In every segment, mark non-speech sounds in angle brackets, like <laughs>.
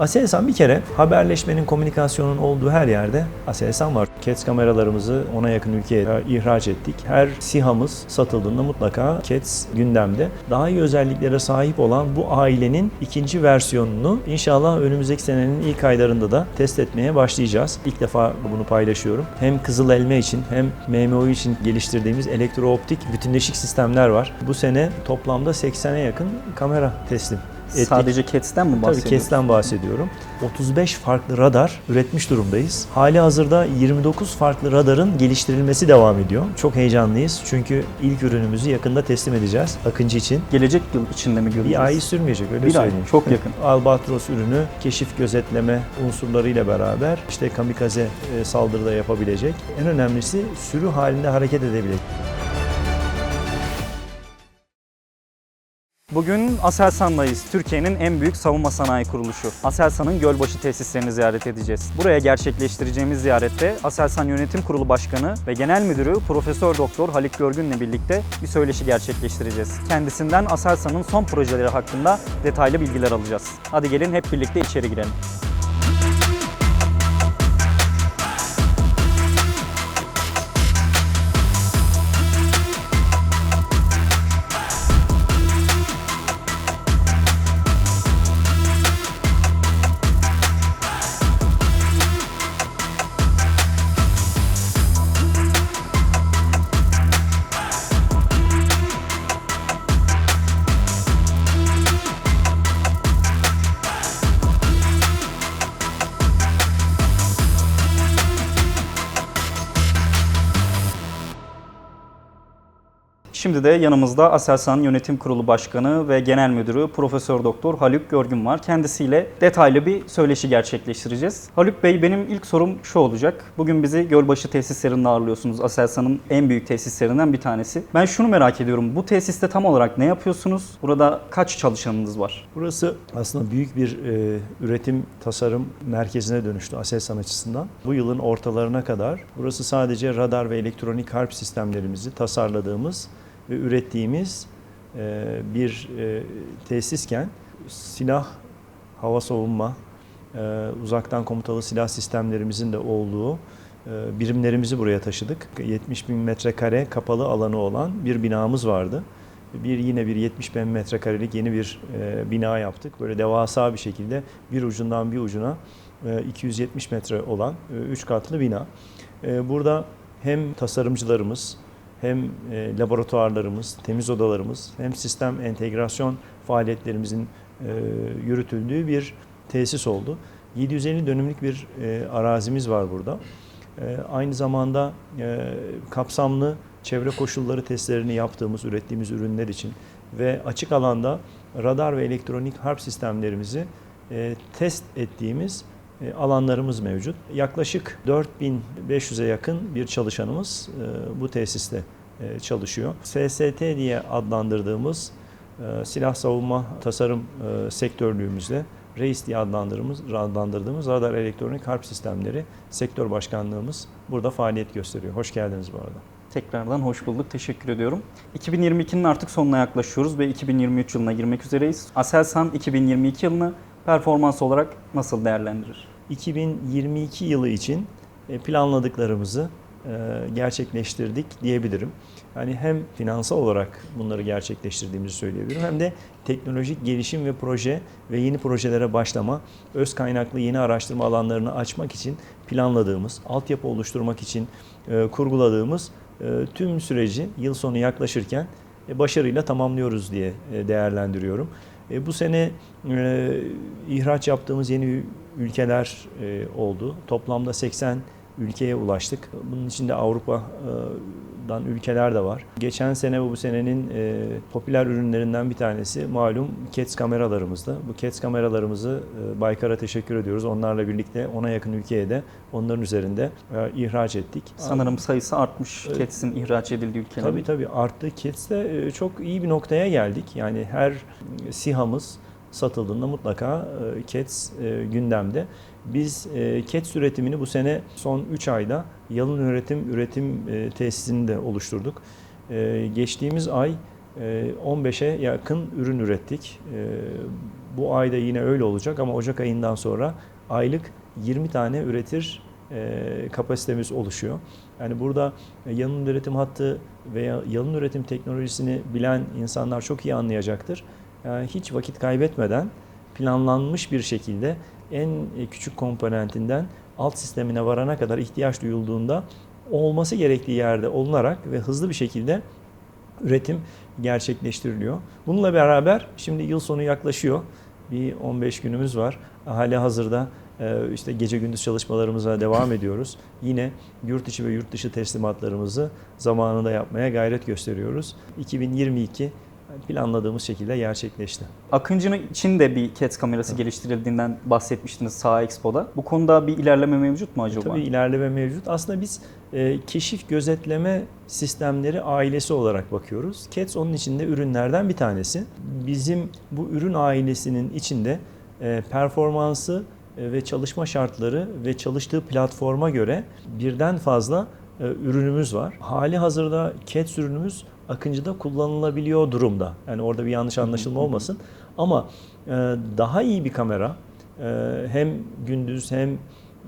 Aselsan bir kere haberleşmenin, komünikasyonun olduğu her yerde Aselsan var. CATS kameralarımızı ona yakın ülkeye ihraç ettik. Her SİHA'mız satıldığında mutlaka CATS gündemde. Daha iyi özelliklere sahip olan bu ailenin ikinci versiyonunu inşallah önümüzdeki senenin ilk aylarında da test etmeye başlayacağız. İlk defa bunu paylaşıyorum. Hem Kızıl Elma için hem MMO için geliştirdiğimiz elektrooptik bütünleşik sistemler var. Bu sene toplamda 80'e yakın kamera teslim ettik. Sadece CATS'ten mi Tabii bahsediyoruz? KES'ten bahsediyorum. 35 farklı radar üretmiş durumdayız. Hali hazırda 29 farklı radarın geliştirilmesi devam ediyor. Çok heyecanlıyız çünkü ilk ürünümüzü yakında teslim edeceğiz Akıncı için. Gelecek yıl içinde mi göreceğiz? Bir ay sürmeyecek öyle Bir ay, söyleyeyim. çok yakın. <laughs> Albatros ürünü keşif gözetleme unsurlarıyla beraber işte kamikaze e, saldırıda yapabilecek. En önemlisi sürü halinde hareket edebilecek. Bugün Aselsan'dayız. Türkiye'nin en büyük savunma sanayi kuruluşu. Aselsan'ın Gölbaşı tesislerini ziyaret edeceğiz. Buraya gerçekleştireceğimiz ziyarette Aselsan Yönetim Kurulu Başkanı ve Genel Müdürü Profesör Doktor Halik Görgün'le birlikte bir söyleşi gerçekleştireceğiz. Kendisinden Aselsan'ın son projeleri hakkında detaylı bilgiler alacağız. Hadi gelin hep birlikte içeri girelim. Şimdi de yanımızda Aselsan Yönetim Kurulu Başkanı ve Genel Müdürü Profesör Doktor Haluk Görgün var. Kendisiyle detaylı bir söyleşi gerçekleştireceğiz. Haluk Bey benim ilk sorum şu olacak. Bugün bizi Gölbaşı tesislerinde ağırlıyorsunuz. Aselsan'ın en büyük tesislerinden bir tanesi. Ben şunu merak ediyorum. Bu tesiste tam olarak ne yapıyorsunuz? Burada kaç çalışanınız var? Burası aslında büyük bir e, üretim tasarım merkezine dönüştü Aselsan açısından. Bu yılın ortalarına kadar burası sadece radar ve elektronik harp sistemlerimizi tasarladığımız ürettiğimiz e, bir e, tesisken silah, hava savunma, e, uzaktan komutalı silah sistemlerimizin de olduğu birimlerimizi buraya taşıdık. 70 bin metrekare kapalı alanı olan bir binamız vardı. Bir yine bir 70 bin metrekarelik yeni bir bina yaptık. Böyle devasa bir şekilde bir ucundan bir ucuna e, 270 metre olan 3 katlı bina. Burada hem tasarımcılarımız, hem e, laboratuvarlarımız, temiz odalarımız, hem sistem entegrasyon faaliyetlerimizin e, yürütüldüğü bir tesis oldu. 750 dönümlük bir e, arazimiz var burada. Aynı zamanda kapsamlı çevre koşulları testlerini yaptığımız, ürettiğimiz ürünler için ve açık alanda radar ve elektronik harp sistemlerimizi test ettiğimiz alanlarımız mevcut. Yaklaşık 4500'e yakın bir çalışanımız e, bu tesiste e, çalışıyor. SST diye adlandırdığımız e, silah savunma tasarım e, sektörlüğümüzle REIS diye adlandırdığımız, adlandırdığımız radar elektronik harp sistemleri sektör başkanlığımız burada faaliyet gösteriyor. Hoş geldiniz bu arada. Tekrardan hoş bulduk. Teşekkür ediyorum. 2022'nin artık sonuna yaklaşıyoruz ve 2023 yılına girmek üzereyiz. Aselsan 2022 yılını performans olarak nasıl değerlendirir? 2022 yılı için e, planladıklarımızı e, gerçekleştirdik diyebilirim. Yani hem finansal olarak bunları gerçekleştirdiğimizi söyleyebilirim hem de teknolojik gelişim ve proje ve yeni projelere başlama, öz kaynaklı yeni araştırma alanlarını açmak için planladığımız, altyapı oluşturmak için e, kurguladığımız tüm süreci yıl sonu yaklaşırken başarıyla tamamlıyoruz diye değerlendiriyorum. Bu sene ihraç yaptığımız yeni ülkeler oldu. Toplamda 80 ülkeye ulaştık. Bunun içinde Avrupa'dan ülkeler de var. Geçen sene ve bu senenin e, popüler ürünlerinden bir tanesi malum CATS kameralarımızdı. Bu CATS kameralarımızı e, Baykar'a teşekkür ediyoruz. Onlarla birlikte ona yakın ülkeye de onların üzerinde e, ihraç ettik. Sanırım sayısı artmış Evet. CATS'in ihraç edildiği ülkelerin. Tabii tabii arttı. CATS'te e, çok iyi bir noktaya geldik. Yani her SİHA'mız satıldığında mutlaka e, CATS e, gündemde. Biz e, CATS üretimini bu sene son 3 ayda yalın üretim üretim tesisini de oluşturduk. Geçtiğimiz ay e, 15'e yakın ürün ürettik. Bu ayda yine öyle olacak ama Ocak ayından sonra aylık 20 tane üretir kapasitemiz oluşuyor. Yani burada yalın üretim hattı veya yalın üretim teknolojisini bilen insanlar çok iyi anlayacaktır. Yani hiç vakit kaybetmeden planlanmış bir şekilde en küçük komponentinden alt sistemine varana kadar ihtiyaç duyulduğunda olması gerektiği yerde olunarak ve hızlı bir şekilde üretim gerçekleştiriliyor. Bununla beraber şimdi yıl sonu yaklaşıyor. Bir 15 günümüz var. Hali hazırda e, işte gece gündüz çalışmalarımıza devam ediyoruz. Yine yurt içi ve yurt dışı teslimatlarımızı zamanında yapmaya gayret gösteriyoruz. 2022 planladığımız şekilde gerçekleşti. Akıncı'nın için de bir CATS kamerası geliştirildiğinden bahsetmiştiniz Sağ Expo'da. Bu konuda bir ilerleme mevcut mu acaba? Tabii ilerleme mevcut. Aslında biz e, keşif gözetleme sistemleri ailesi olarak bakıyoruz. CATS onun içinde ürünlerden bir tanesi. Bizim bu ürün ailesinin içinde e, performansı e, ve çalışma şartları ve çalıştığı platforma göre birden fazla e, ürünümüz var. Hali hazırda CATS ürünümüz Akıncı'da kullanılabiliyor durumda. Yani orada bir yanlış anlaşılma olmasın. Ama e, daha iyi bir kamera e, hem gündüz hem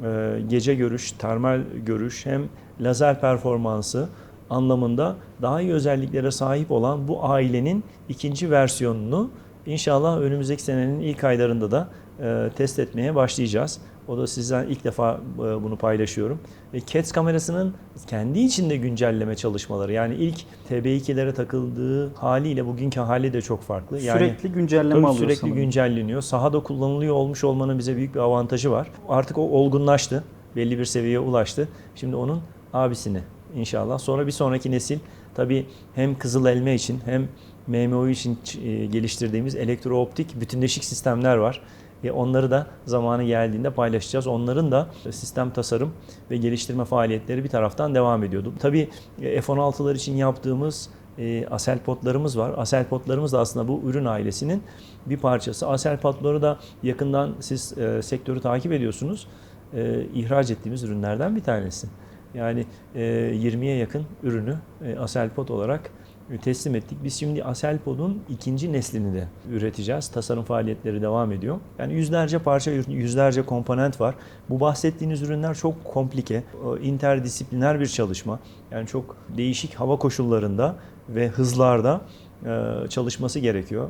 e, gece görüş, termal görüş hem lazer performansı anlamında daha iyi özelliklere sahip olan bu ailenin ikinci versiyonunu inşallah önümüzdeki senenin ilk aylarında da e, test etmeye başlayacağız. O da sizden ilk defa e, bunu paylaşıyorum. Ve CATS kamerasının kendi içinde güncelleme çalışmaları yani ilk TB2'lere takıldığı haliyle bugünkü hali de çok farklı. Yani sürekli güncelleme Tabii alıyor sürekli sanırım. güncelleniyor. Sahada kullanılıyor olmuş olmanın bize büyük bir avantajı var. Artık o olgunlaştı. Belli bir seviyeye ulaştı. Şimdi onun abisini inşallah. Sonra bir sonraki nesil tabii hem kızıl elma için hem MMO için e, geliştirdiğimiz elektrooptik bütünleşik sistemler var. E onları da zamanı geldiğinde paylaşacağız. Onların da sistem tasarım ve geliştirme faaliyetleri bir taraftan devam ediyordu. Tabii e, F-16'lar için yaptığımız e, Aselpotlarımız var. Aselpotlarımız da aslında bu ürün ailesinin bir parçası. Aselpotları da yakından siz e, sektörü takip ediyorsunuz. E, ihraç ettiğimiz ürünlerden bir tanesi. Yani e, 20'ye yakın ürünü e, Aselpot olarak e, teslim ettik. Biz şimdi Aselpod'un ikinci neslini de üreteceğiz. Tasarım faaliyetleri devam ediyor. Yani yüzlerce parça, yüzlerce komponent var. Bu bahsettiğiniz ürünler çok komplike, e, interdisipliner bir çalışma. Yani çok değişik hava koşullarında ve hızlarda e, çalışması gerekiyor.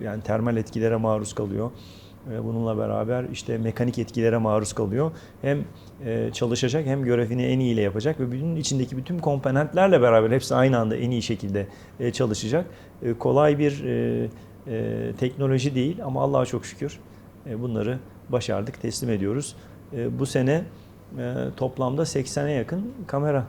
E, Yani termal etkilere maruz kalıyor. Bununla beraber işte mekanik etkilere maruz kalıyor. Hem e, çalışacak hem görevini en iyiyle yapacak ve bütün içindeki bütün komponentlerle beraber hepsi aynı anda en iyi şekilde e, çalışacak. E, Kolay bir teknoloji değil ama Allah'a çok şükür bunları başardık, teslim ediyoruz. Bu sene toplamda 80'e yakın kamera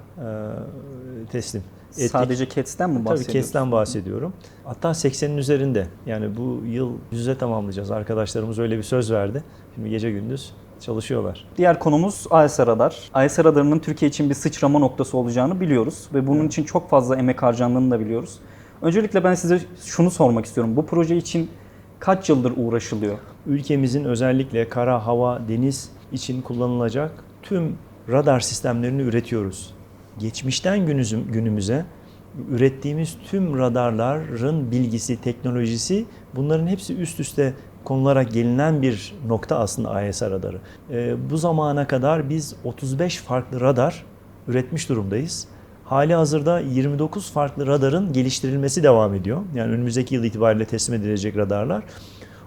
teslim ettik. Sadece CATS'ten mi Tabii bahsediyoruz? KES'ten bahsediyorum. Hatta 80'in üzerinde. Yani bu yıl yüze tamamlayacağız. Arkadaşlarımız öyle bir söz verdi. Şimdi gece gündüz çalışıyorlar. Diğer konumuz AES radar. AES radarının Türkiye için bir sıçrama noktası olacağını biliyoruz ve bunun için çok fazla emek harcandığını da biliyoruz. Öncelikle ben size şunu sormak istiyorum. Bu proje için kaç yıldır uğraşılıyor? Ülkemizin özellikle kara, hava, deniz için kullanılacak tüm radar sistemlerini üretiyoruz. Geçmişten günümüz- günümüze ürettiğimiz tüm radarların bilgisi, teknolojisi bunların hepsi üst üste konularak gelinen bir nokta aslında AES radarı. Ee, bu zamana kadar biz 35 farklı radar üretmiş durumdayız. Hali hazırda 29 farklı radarın geliştirilmesi devam ediyor. Yani önümüzdeki yıl itibariyle teslim edilecek radarlar.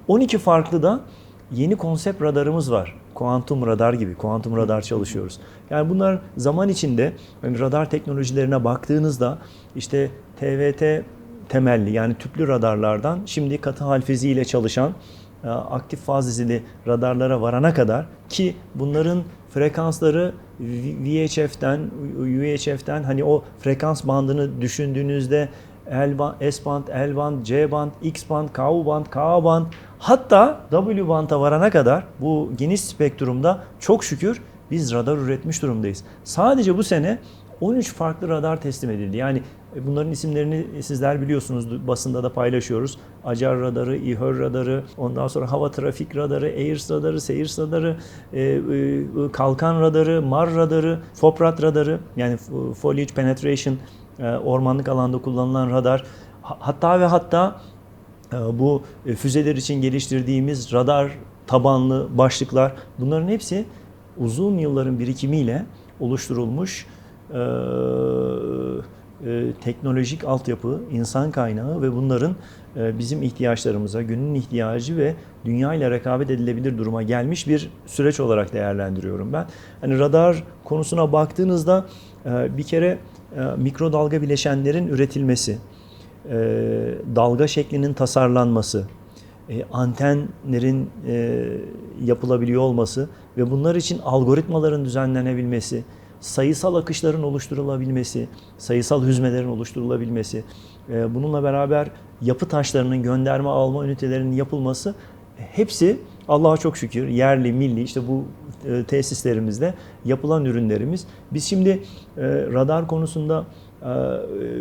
12 farklı da yeni konsept radarımız var. Kuantum radar gibi, kuantum radar çalışıyoruz. Yani bunlar zaman içinde yani radar teknolojilerine baktığınızda işte TVT temelli yani tüplü radarlardan şimdi katı hal fiziğiyle çalışan e, aktif faz dizili radarlara varana kadar ki bunların frekansları VHF'den, UHF'den hani o frekans bandını düşündüğünüzde L band, S band, L band, C band, X band, Ku band, Ka band hatta W band'a varana kadar bu geniş spektrumda çok şükür biz radar üretmiş durumdayız. Sadece bu sene 13 farklı radar teslim edildi. Yani e, bunların isimlerini sizler biliyorsunuz basında da paylaşıyoruz. Acar radarı, İHÖR radarı, ondan sonra hava trafik radarı, AIRS radarı, SEIRS radarı, e, e, kalkan radarı, MAR radarı, FOPRAT radarı yani Foliage Penetration e, ormanlık alanda kullanılan radar. Ha- Hatta ve hatta e, bu e, füzeler için geliştirdiğimiz radar tabanlı başlıklar bunların hepsi uzun yılların birikimiyle oluşturulmuş e, e, teknolojik altyapı, insan kaynağı ve bunların e, bizim ihtiyaçlarımıza, günün ihtiyacı ve dünya ile rekabet edilebilir duruma gelmiş bir süreç olarak değerlendiriyorum ben. Hani radar konusuna baktığınızda e, bir kere e, mikrodalga bileşenlerin üretilmesi, dalga şeklinin tasarlanması, e, antenlerin e, yapılabiliyor olması ve bunlar için algoritmaların düzenlenebilmesi, sayısal akışların oluşturulabilmesi, sayısal hüzmelerin oluşturulabilmesi, e, bununla beraber yapı taşlarının gönderme alma ünitelerinin yapılması hepsi Allah'a çok şükür yerli, milli işte bu e, tesislerimizde yapılan ürünlerimiz. Biz şimdi e, radar konusunda e,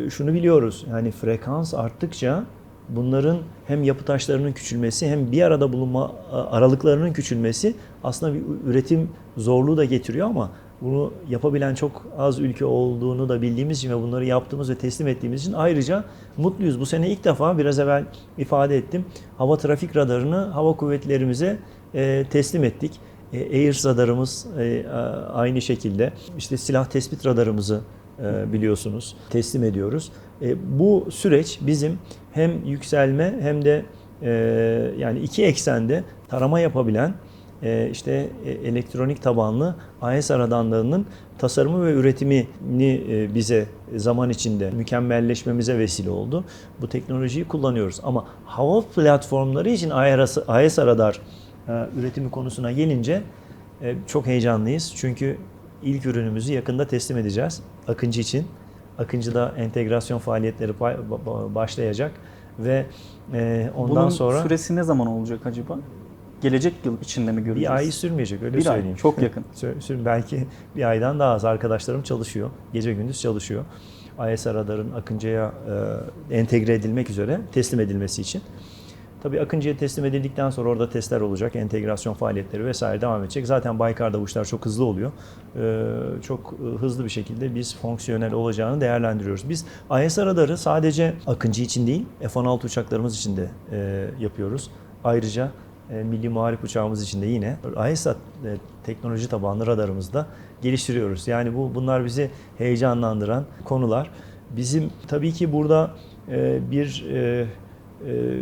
şunu biliyoruz. Yani frekans arttıkça bunların hem yapı taşlarının küçülmesi hem bir arada bulunma e, aralıklarının küçülmesi aslında bir üretim zorluğu da getiriyor ama bunu yapabilen çok az ülke olduğunu da bildiğimiz için ve bunları yaptığımız ve teslim ettiğimiz için ayrıca mutluyuz. Bu sene ilk defa biraz evvel ifade ettim. Hava trafik radarını hava kuvvetlerimize e, teslim ettik. E, Airs radarımız e, aynı şekilde. İşte silah tespit radarımızı e, biliyorsunuz teslim ediyoruz. E, bu süreç bizim hem yükselme hem de e, yani iki eksende tarama yapabilen e, işte e, elektronik tabanlı AES aradanlarının tasarımı ve üretimini e, bize zaman içinde mükemmelleşmemize vesile oldu. Bu teknolojiyi kullanıyoruz ama hava platformları için AES radar e, üretimi konusuna gelince e, çok heyecanlıyız. Çünkü ürünümüzü yakında teslim edeceğiz Akıncı için. Akıncı'da entegrasyon faaliyetleri başlayacak ve e, ondan Bunun sonra süresi ne zaman olacak acaba? Gelecek yıl içinde mi göreceğiz? bir ay sürmeyecek öyle Bir ay, söyleyeyim. çok yakın. Belki bir aydan daha az arkadaşlarım çalışıyor. Gece gündüz çalışıyor. IS radarın Akıncı'ya e, entegre edilmek üzere teslim edilmesi için. Tabii Akıncı'ya teslim edildikten sonra orada testler olacak, entegrasyon faaliyetleri vesaire devam edecek. Zaten Baykar'da işler çok hızlı oluyor. Ee, çok e, hızlı bir şekilde biz fonksiyonel olacağını değerlendiriyoruz. Biz IS radarı sadece Akıncı için değil, F-16 uçaklarımız için de e, yapıyoruz. Ayrıca e, Milli Muharip uçağımız için de yine AESAT e, teknoloji tabanlı radarımızda geliştiriyoruz. Yani bu bunlar bizi heyecanlandıran konular. Bizim tabii ki burada e, bir e, e,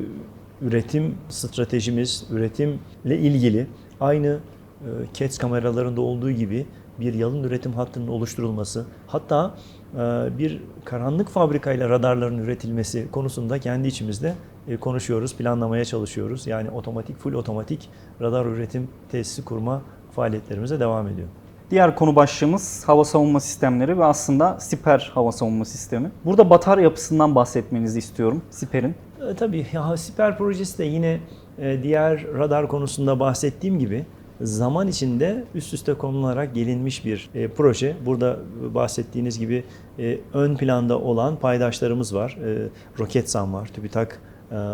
üretim stratejimiz, üretimle ilgili aynı e, CATS kameralarında olduğu gibi bir yalın üretim hattının oluşturulması, hatta e, bir karanlık fabrikayla radarların üretilmesi konusunda kendi içimizde e, konuşuyoruz, planlamaya çalışıyoruz. Yani otomatik, full otomatik radar üretim tesisi kurma faaliyetlerimize devam ediyor. Diğer konu başlığımız hava savunma sistemleri ve aslında siper hava savunma sistemi. Burada batarya yapısından bahsetmenizi istiyorum siperin. E, Tabii ya, Siper projesi de yine e, diğer radar konusunda bahsettiğim gibi zaman içinde üst üste konularak gelinmiş bir e, proje. Burada bahsettiğiniz gibi e, ön planda olan paydaşlarımız var. E, Roketsan var, TÜBİTAK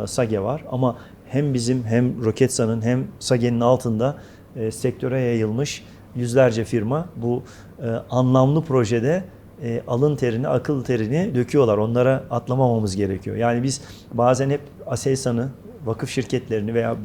SAGE var ama hem bizim hem Roketsan'ın hem SAGE'nin altında e, sektöre yayılmış yüzlerce firma bu anlamlı projede e, alın terini, akıl terini döküyorlar. Onlara atlamamamız gerekiyor. Yani biz bazen hep Aselsan'ı, vakıf şirketlerini veya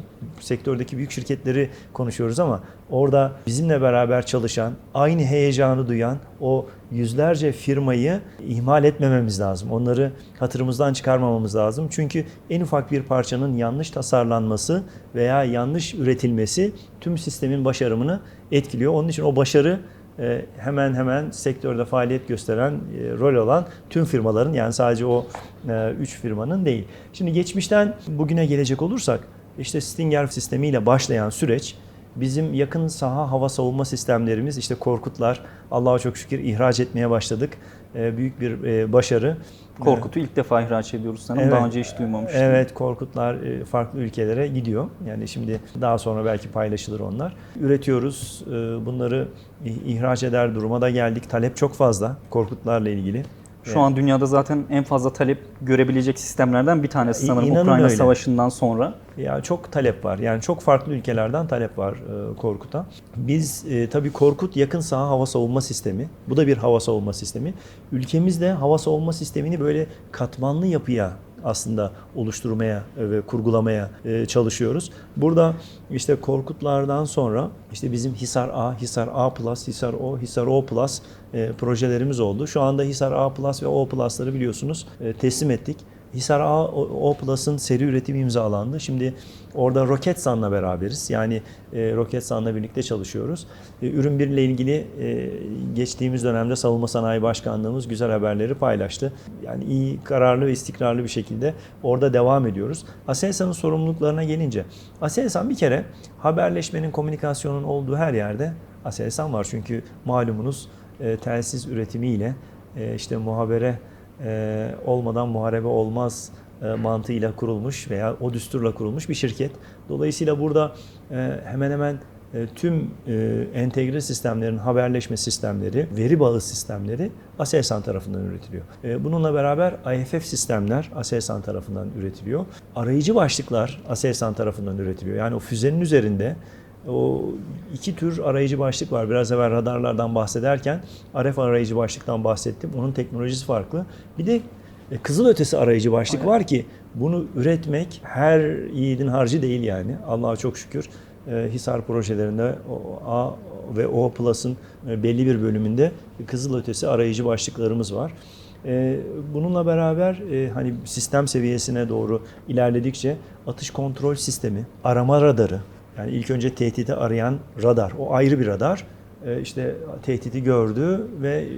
sektördeki büyük şirketleri konuşuyoruz ama orada bizimle beraber çalışan, aynı heyecanı duyan o yüzlerce firmayı ihmal etmememiz lazım. Onları hatırımızdan çıkarmamamız lazım. Çünkü en ufak bir parçanın yanlış tasarlanması veya yanlış üretilmesi tüm sistemin başarımını etkiliyor. Onun için o başarı hemen hemen sektörde faaliyet gösteren e, rol olan tüm firmaların yani sadece o 3 firmanın değil. Şimdi geçmişten bugüne gelecek olursak işte Stinger sistemiyle başlayan süreç bizim yakın saha hava savunma sistemlerimiz işte Korkutlar Allah'a çok şükür ihraç etmeye başladık. E, Büyük bir e, başarı. Korkut'u ilk defa ihraç ediyoruz sanırım. Evet. Daha önce hiç duymamıştım. Evet Korkutlar e, farklı ülkelere gidiyor. Yani şimdi daha sonra belki paylaşılır onlar. Üretiyoruz. e, Bunları ihraç eder duruma da geldik. Talep çok fazla Korkutlarla ilgili. Şu an dünyada zaten en fazla talep görebilecek sistemlerden bir tanesi sanırım inanın Ukrayna öyle. Savaşı'ndan sonra. Ya çok talep var. Yani çok farklı ülkelerden talep var e, Korkut'a. Biz e, tabii Korkut yakın saha hava savunma sistemi. Bu da bir hava savunma sistemi. Ülkemizde hava savunma sistemini böyle katmanlı yapıya aslında oluşturmaya ve kurgulamaya e, çalışıyoruz. Burada işte Korkutlardan sonra işte bizim Hisar A, Hisar A+, Hisar O, Hisar O+, e, projelerimiz oldu. Şu anda Hisar A+, ve O+'ları biliyorsunuz e, teslim ettik. Hisar A O Plus'ın seri üretimi imzalandı. Şimdi orada Roketsan'la beraberiz. Yani e, Roketsan'la birlikte çalışıyoruz. E, ürün 1 ile ilgili e, geçtiğimiz dönemde Savunma Sanayi Başkanlığımız güzel haberleri paylaştı. Yani iyi, kararlı ve istikrarlı bir şekilde orada devam ediyoruz. Aselsan'ın sorumluluklarına gelince, Aselsan bir kere haberleşmenin, komünikasyonun olduğu her yerde Aselsan var. Çünkü malumunuz e, telsiz üretimiyle e, işte muhabere e, olmadan muharebe olmaz e, mantığıyla kurulmuş veya o düsturla kurulmuş bir şirket. Dolayısıyla burada e, hemen hemen e, tüm e, entegre sistemlerin haberleşme sistemleri, veri bağı sistemleri Aselsan tarafından üretiliyor. E, bununla beraber IFF sistemler Aselsan tarafından üretiliyor. Arayıcı başlıklar Aselsan tarafından üretiliyor. Yani o füzenin üzerinde o iki tür arayıcı başlık var. Biraz evvel radarlardan bahsederken RF arayıcı başlıktan bahsettim. Onun teknolojisi farklı. Bir de e, kızılötesi arayıcı başlık var ki bunu üretmek her yiğidin harcı değil yani. Allah'a çok şükür e, Hisar projelerinde A ve O Plus'ın e, belli bir bölümünde kızılötesi arayıcı başlıklarımız var. Bununla beraber hani sistem seviyesine doğru ilerledikçe atış kontrol sistemi, arama radarı, yani ilk önce tehdidi arayan radar, o ayrı bir radar. E, işte tehdidi gördü ve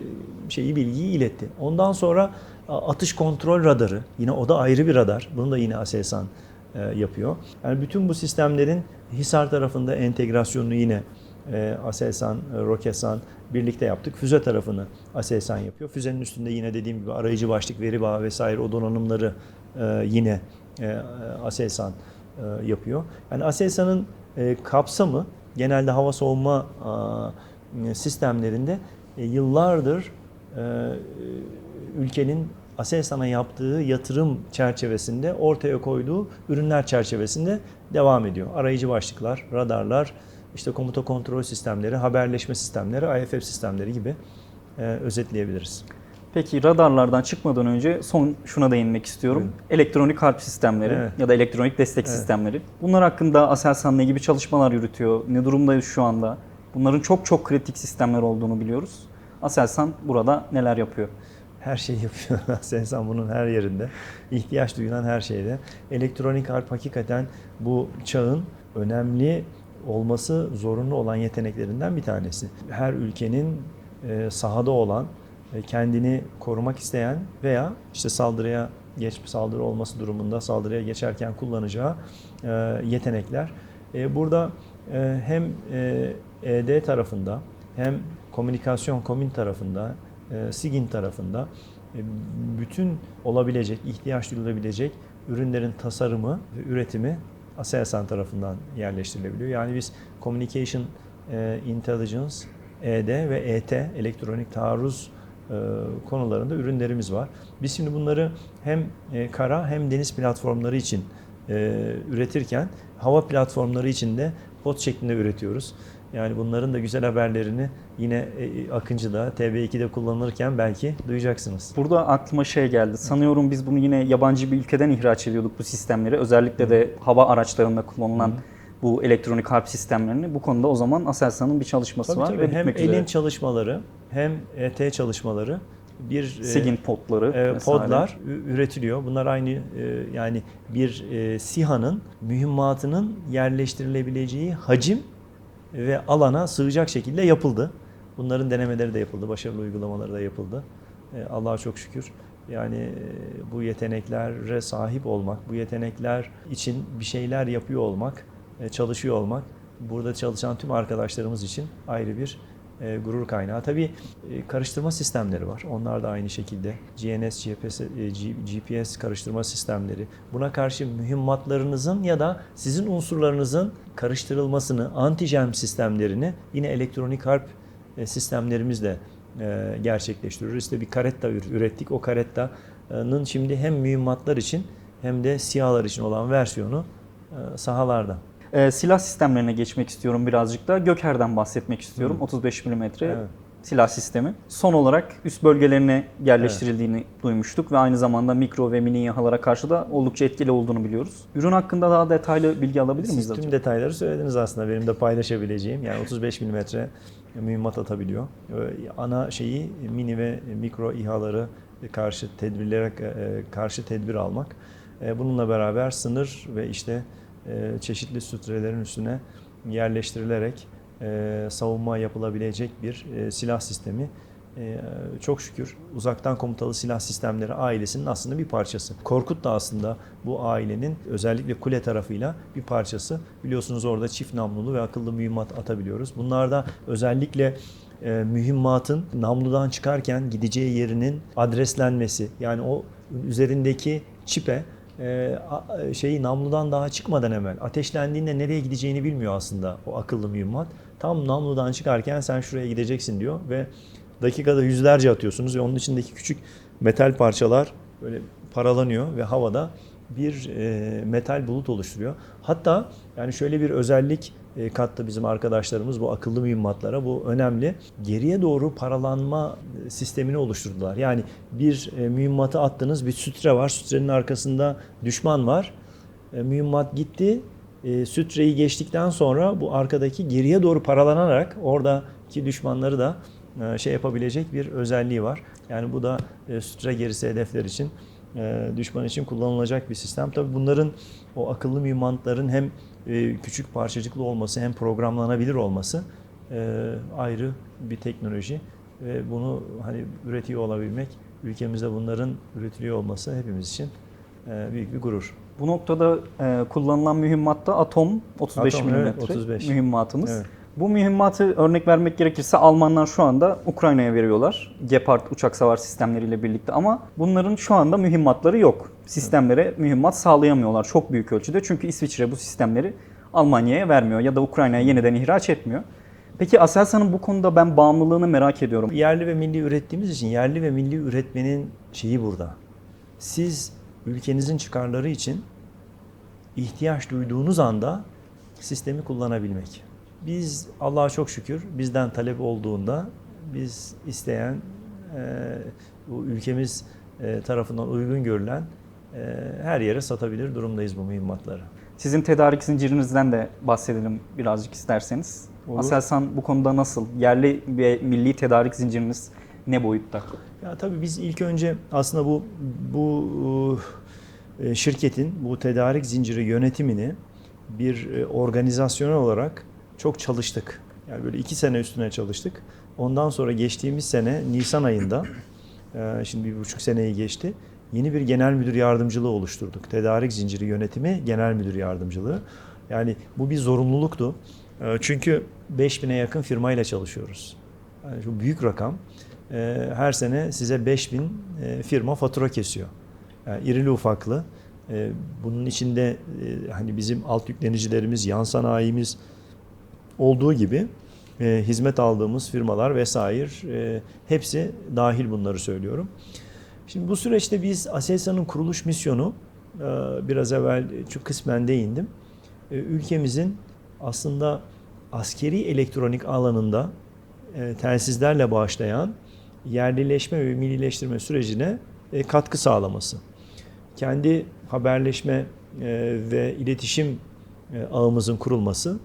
şeyi bilgiyi iletti. Ondan sonra atış kontrol radarı, yine o da ayrı bir radar. Bunu da yine Aselsan e, yapıyor. Yani bütün bu sistemlerin Hisar tarafında entegrasyonunu yine e, Aselsan, e, Roketsan birlikte yaptık. Füze tarafını Aselsan yapıyor. Füzenin üstünde yine dediğim gibi arayıcı başlık, veri bağı vesaire o donanımları e, yine Aselsan yapıyor. Yani Aselsan'ın e, kapsamı genelde hava savunma e, sistemlerinde e, yıllardır e, ülkenin Aselsan'a yaptığı yatırım çerçevesinde ortaya koyduğu ürünler çerçevesinde devam ediyor. Arayıcı başlıklar, radarlar, işte komuta kontrol sistemleri, haberleşme sistemleri, IFF sistemleri gibi özetleyebiliriz. Peki radarlardan çıkmadan önce son şuna değinmek istiyorum. Buyurun. Elektronik harp sistemleri Evet. ya da elektronik destek Evet. sistemleri. Bunlar hakkında Aselsan ne gibi çalışmalar yürütüyor? Ne durumdayız şu anda? Bunların çok çok kritik sistemler olduğunu biliyoruz. Aselsan burada neler yapıyor? Her şeyi yapıyor <laughs> Aselsan bunun her yerinde. İhtiyaç duyulan her şeyde. Elektronik harp hakikaten bu çağın önemli olması zorunlu olan yeteneklerinden bir tanesi. Her ülkenin e, sahada olan, kendini korumak isteyen veya işte saldırıya geç saldırı olması durumunda saldırıya geçerken kullanacağı e, yetenekler. E, Burada e, hem e, ED tarafında hem komünikasyon komün tarafında, e, SIGIN tarafında e, bütün olabilecek, ihtiyaç duyulabilecek ürünlerin tasarımı ve üretimi Aselsan tarafından yerleştirilebiliyor. Yani biz Communication e, Intelligence, ED ve ET, elektronik taarruz e, konularında ürünlerimiz var. Biz şimdi bunları hem e, kara hem deniz platformları için e, üretirken hava platformları için de pot şeklinde üretiyoruz. Yani bunların da güzel haberlerini yine e, Akıncı'da, TB2'de kullanılırken belki duyacaksınız. Burada aklıma şey geldi. Sanıyorum biz bunu yine yabancı bir ülkeden ihraç ediyorduk bu sistemleri. Özellikle de hava araçlarında kullanılan bu elektronik harp sistemlerini. Bu konuda o zaman Aselsan'ın bir çalışması Tabii var tabii. ve Hem üzere. elin çalışmaları hem ET çalışmaları bir e, Sigin potları e, podlar üretiliyor. Bunlar aynı e, yani bir e, SİHA'nın mühimmatının yerleştirilebileceği hacim ve alana sığacak şekilde yapıldı. Bunların denemeleri de yapıldı, başarılı uygulamaları da yapıldı. E, Allah'a çok şükür. Yani e, bu yeteneklere sahip olmak, bu yetenekler için bir şeyler yapıyor olmak, çalışıyor olmak, burada çalışan tüm arkadaşlarımız için ayrı bir e, gurur kaynağı. Tabii e, karıştırma sistemleri var. Onlar da aynı şekilde GNS, GPS, e, GPS karıştırma sistemleri. Buna karşı mühimmatlarınızın ya da sizin unsurlarınızın karıştırılmasını, antijem sistemlerini yine elektronik harp e, sistemlerimizle e, gerçekleştiriyoruz. İşte bir karetta ür- ürettik. O karettanın şimdi hem mühimmatlar için hem de SİHA'lar için olan versiyonu e, sahalarda. Ee, silah sistemlerine geçmek istiyorum birazcık da. Göker'den bahsetmek istiyorum. Hı. 35 mm Evet. silah sistemi. Son olarak üst bölgelerine yerleştirildiğini duymuştuk ve aynı zamanda mikro ve mini İHA'lara karşı da oldukça etkili olduğunu biliyoruz. Ürün hakkında daha detaylı bilgi alabilir miyiz Siz tüm detayları söylediniz aslında benim de paylaşabileceğim. Yani 35 mm mühimmat atabiliyor. Ee, Ana şeyi mini ve mikro İHA'ları karşı tedbirlere e, karşı tedbir almak. E, Bununla beraber sınır ve işte e, çeşitli sütrelerin üstüne yerleştirilerek e, savunma yapılabilecek bir e, silah sistemi. E, Çok şükür uzaktan komutalı silah sistemleri ailesinin aslında bir parçası. Korkut da aslında bu ailenin özellikle kule tarafıyla bir parçası. Biliyorsunuz orada çift namlulu ve akıllı mühimmat atabiliyoruz. Bunlarda özellikle e, mühimmatın namludan çıkarken gideceği yerinin adreslenmesi yani o üzerindeki çipe e, şeyi namludan daha çıkmadan evvel ateşlendiğinde nereye gideceğini bilmiyor aslında o akıllı mühimmat. Tam namludan çıkarken sen şuraya gideceksin diyor ve dakikada yüzlerce atıyorsunuz ve onun içindeki küçük metal parçalar böyle paralanıyor ve havada bir e, metal bulut oluşturuyor. Hatta yani şöyle bir özellik e, kattı bizim arkadaşlarımız bu akıllı mühimmatlara. Bu önemli. Geriye doğru paralanma e, sistemini oluşturdular. Yani bir e, mühimmatı attınız, bir sütre var. Sütrenin arkasında düşman var. Mühimmat gitti. Sütreyi geçtikten sonra bu arkadaki geriye doğru paralanarak oradaki düşmanları da şey yapabilecek bir özelliği var. Yani bu da sütre gerisi hedefler için düşman için kullanılacak bir sistem. Tabii bunların o akıllı mühimmatların hem e, küçük parçacıklı olması hem programlanabilir olması e, ayrı bir teknoloji ve bunu hani üretiyor olabilmek ülkemizde bunların üretiliyor olması hepimiz için e, büyük bir gurur. Bu noktada e, kullanılan mühimmatta Atom 35 Atom, mm evet, 35. mühimmatımız. Evet. Bu mühimmatı örnek vermek gerekirse Almanlar şu anda Ukrayna'ya veriyorlar. Gepard uçak savar sistemleriyle birlikte ama bunların şu anda mühimmatları yok. Sistemlere mühimmat sağlayamıyorlar çok büyük ölçüde. Çünkü İsviçre bu sistemleri Almanya'ya vermiyor ya da Ukrayna'ya yeniden ihraç etmiyor. Peki Aselsan'ın bu konuda ben bağımlılığını merak ediyorum. Yerli ve milli ürettiğimiz için yerli ve milli üretmenin şeyi burada. Siz ülkenizin çıkarları için ihtiyaç duyduğunuz anda sistemi kullanabilmek. Biz Allah'a çok şükür bizden talep olduğunda biz isteyen e, bu ülkemiz e, tarafından uygun görülen e, her yere satabilir durumdayız bu mühimmatları. Sizin tedarik zincirinizden de bahsedelim birazcık isterseniz. Olur. Aselsan bu konuda nasıl? Yerli ve milli tedarik zinciriniz ne boyutta? Ya tabii biz ilk önce aslında bu bu e, şirketin bu tedarik zinciri yönetimini bir e, organizasyonel olarak çok çalıştık. Yani böyle iki sene üstüne çalıştık. Ondan sonra geçtiğimiz sene Nisan ayında, e, şimdi bir buçuk seneyi geçti, yeni bir genel müdür yardımcılığı oluşturduk. Tedarik zinciri yönetimi genel müdür yardımcılığı. Yani bu bir zorunluluktu. E, Çünkü 5000'e yakın firmayla çalışıyoruz. Yani şu büyük rakam. E, Her sene size 5000 e, firma fatura kesiyor. Yani irili ufaklı. Bunun içinde hani bizim alt yüklenicilerimiz, yan sanayimiz olduğu gibi e, hizmet aldığımız firmalar vesaire e, hepsi dahil bunları söylüyorum. Şimdi bu süreçte biz Aselsan'ın kuruluş misyonu e, biraz evvel çok kısmen değindim. E, Ülkemizin aslında askeri elektronik alanında e, telsizlerle başlayan yerlileşme ve millileştirme sürecine e, katkı sağlaması. Kendi haberleşme e, ve iletişim e, ağımızın kurulması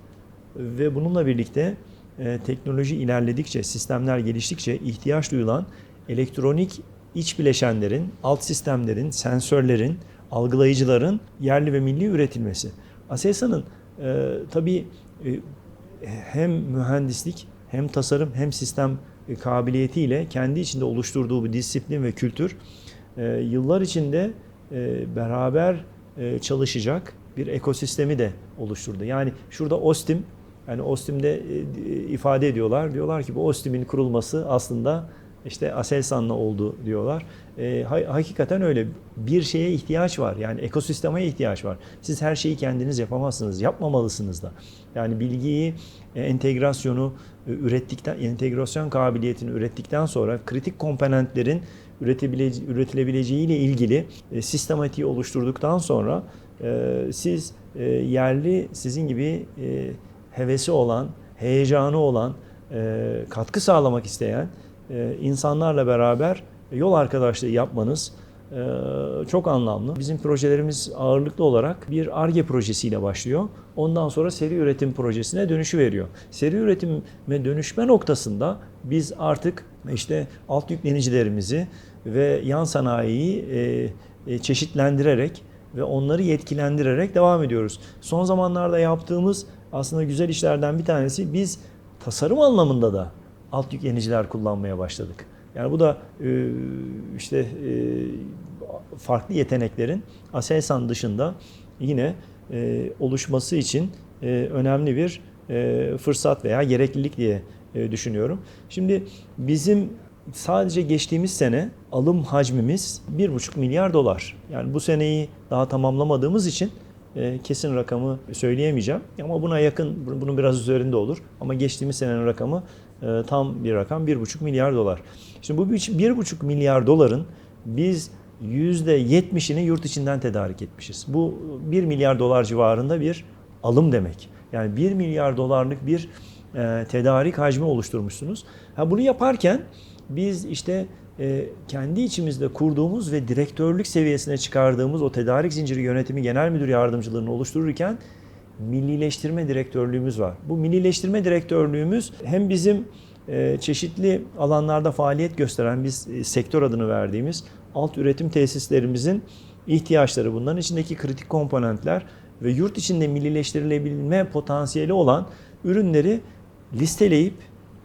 ve bununla birlikte e, teknoloji ilerledikçe, sistemler geliştikçe ihtiyaç duyulan elektronik iç bileşenlerin, alt sistemlerin, sensörlerin, algılayıcıların yerli ve milli üretilmesi. Aselsan'ın e, tabii e, hem mühendislik hem tasarım hem sistem e, kabiliyetiyle kendi içinde oluşturduğu bu disiplin ve kültür e, yıllar içinde e, beraber e, çalışacak bir ekosistemi de oluşturdu. Yani şurada OSTİM yani OSTİM'de e, ifade ediyorlar. Diyorlar ki bu OSTİM'in kurulması aslında işte Aselsan'la oldu diyorlar. E, ha- hakikaten öyle. Bir şeye ihtiyaç var. Yani ekosisteme ihtiyaç var. Siz her şeyi kendiniz yapamazsınız. Yapmamalısınız da. Yani bilgiyi, e, entegrasyonu e, ürettikten, entegrasyon kabiliyetini ürettikten sonra kritik komponentlerin üretilebileceği ile ilgili e, sistematiği oluşturduktan sonra e, siz e, yerli sizin gibi e, hevesi olan, heyecanı olan e, katkı sağlamak isteyen e, insanlarla beraber yol arkadaşlığı yapmanız e, çok anlamlı. Bizim projelerimiz ağırlıklı olarak bir ARGE projesiyle başlıyor. Ondan sonra seri üretim projesine dönüşü veriyor. Seri üretime dönüşme noktasında biz artık işte alt yüklenicilerimizi ve yan sanayiyi çeşitlendirerek ve onları yetkilendirerek devam ediyoruz. Son zamanlarda yaptığımız aslında güzel işlerden bir tanesi biz tasarım anlamında da alt yükleniciler kullanmaya başladık. Yani bu da e, işte e, farklı yeteneklerin Aselsan dışında yine e, oluşması için önemli bir fırsat veya gereklilik diye düşünüyorum. Şimdi bizim sadece geçtiğimiz sene alım hacmimiz 1,5 milyar dolar. Yani bu seneyi daha tamamlamadığımız için kesin rakamı söyleyemeyeceğim. Ama buna yakın, bunun biraz üzerinde olur. Ama geçtiğimiz senenin rakamı e, tam bir rakam 1,5 milyar dolar. Şimdi bu 1,5 milyar doların biz %70'ini yurt içinden tedarik etmişiz. Bu 1 milyar dolar civarında bir alım demek. Yani 1 milyar dolarlık bir e, tedarik hacmi oluşturmuşsunuz. Ha bunu yaparken biz işte e, kendi içimizde kurduğumuz ve direktörlük seviyesine çıkardığımız o tedarik zinciri yönetimi genel müdür yardımcılığını oluştururken millileştirme direktörlüğümüz var. Bu millileştirme direktörlüğümüz hem bizim e, çeşitli alanlarda faaliyet gösteren biz e, sektör adını verdiğimiz alt üretim tesislerimizin ihtiyaçları bunların içindeki kritik komponentler ve yurt içinde millileştirilebilme potansiyeli olan ürünleri listeleyip,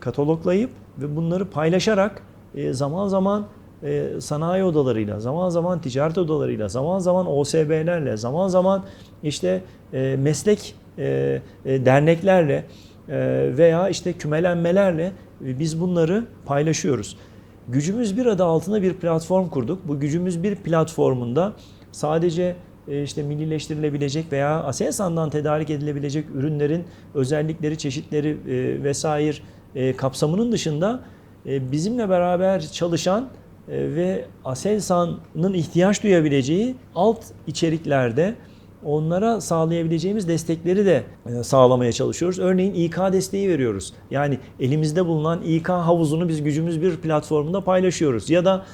kataloglayıp ve bunları paylaşarak e, zaman zaman e, sanayi odalarıyla, zaman zaman ticaret odalarıyla, zaman zaman OSB'lerle, zaman zaman işte e, meslek derneklerle veya işte kümelenmelerle biz bunları paylaşıyoruz. Gücümüz bir adı altında bir platform kurduk. Bu gücümüz bir platformunda sadece işte millileştirilebilecek veya Aselsan'dan tedarik edilebilecek ürünlerin özellikleri, çeşitleri vesaire kapsamının dışında bizimle beraber çalışan ve Aselsan'ın ihtiyaç duyabileceği alt içeriklerde onlara sağlayabileceğimiz destekleri de sağlamaya çalışıyoruz. Örneğin İK desteği veriyoruz. Yani elimizde bulunan İK havuzunu biz gücümüz bir platformunda paylaşıyoruz. Ya da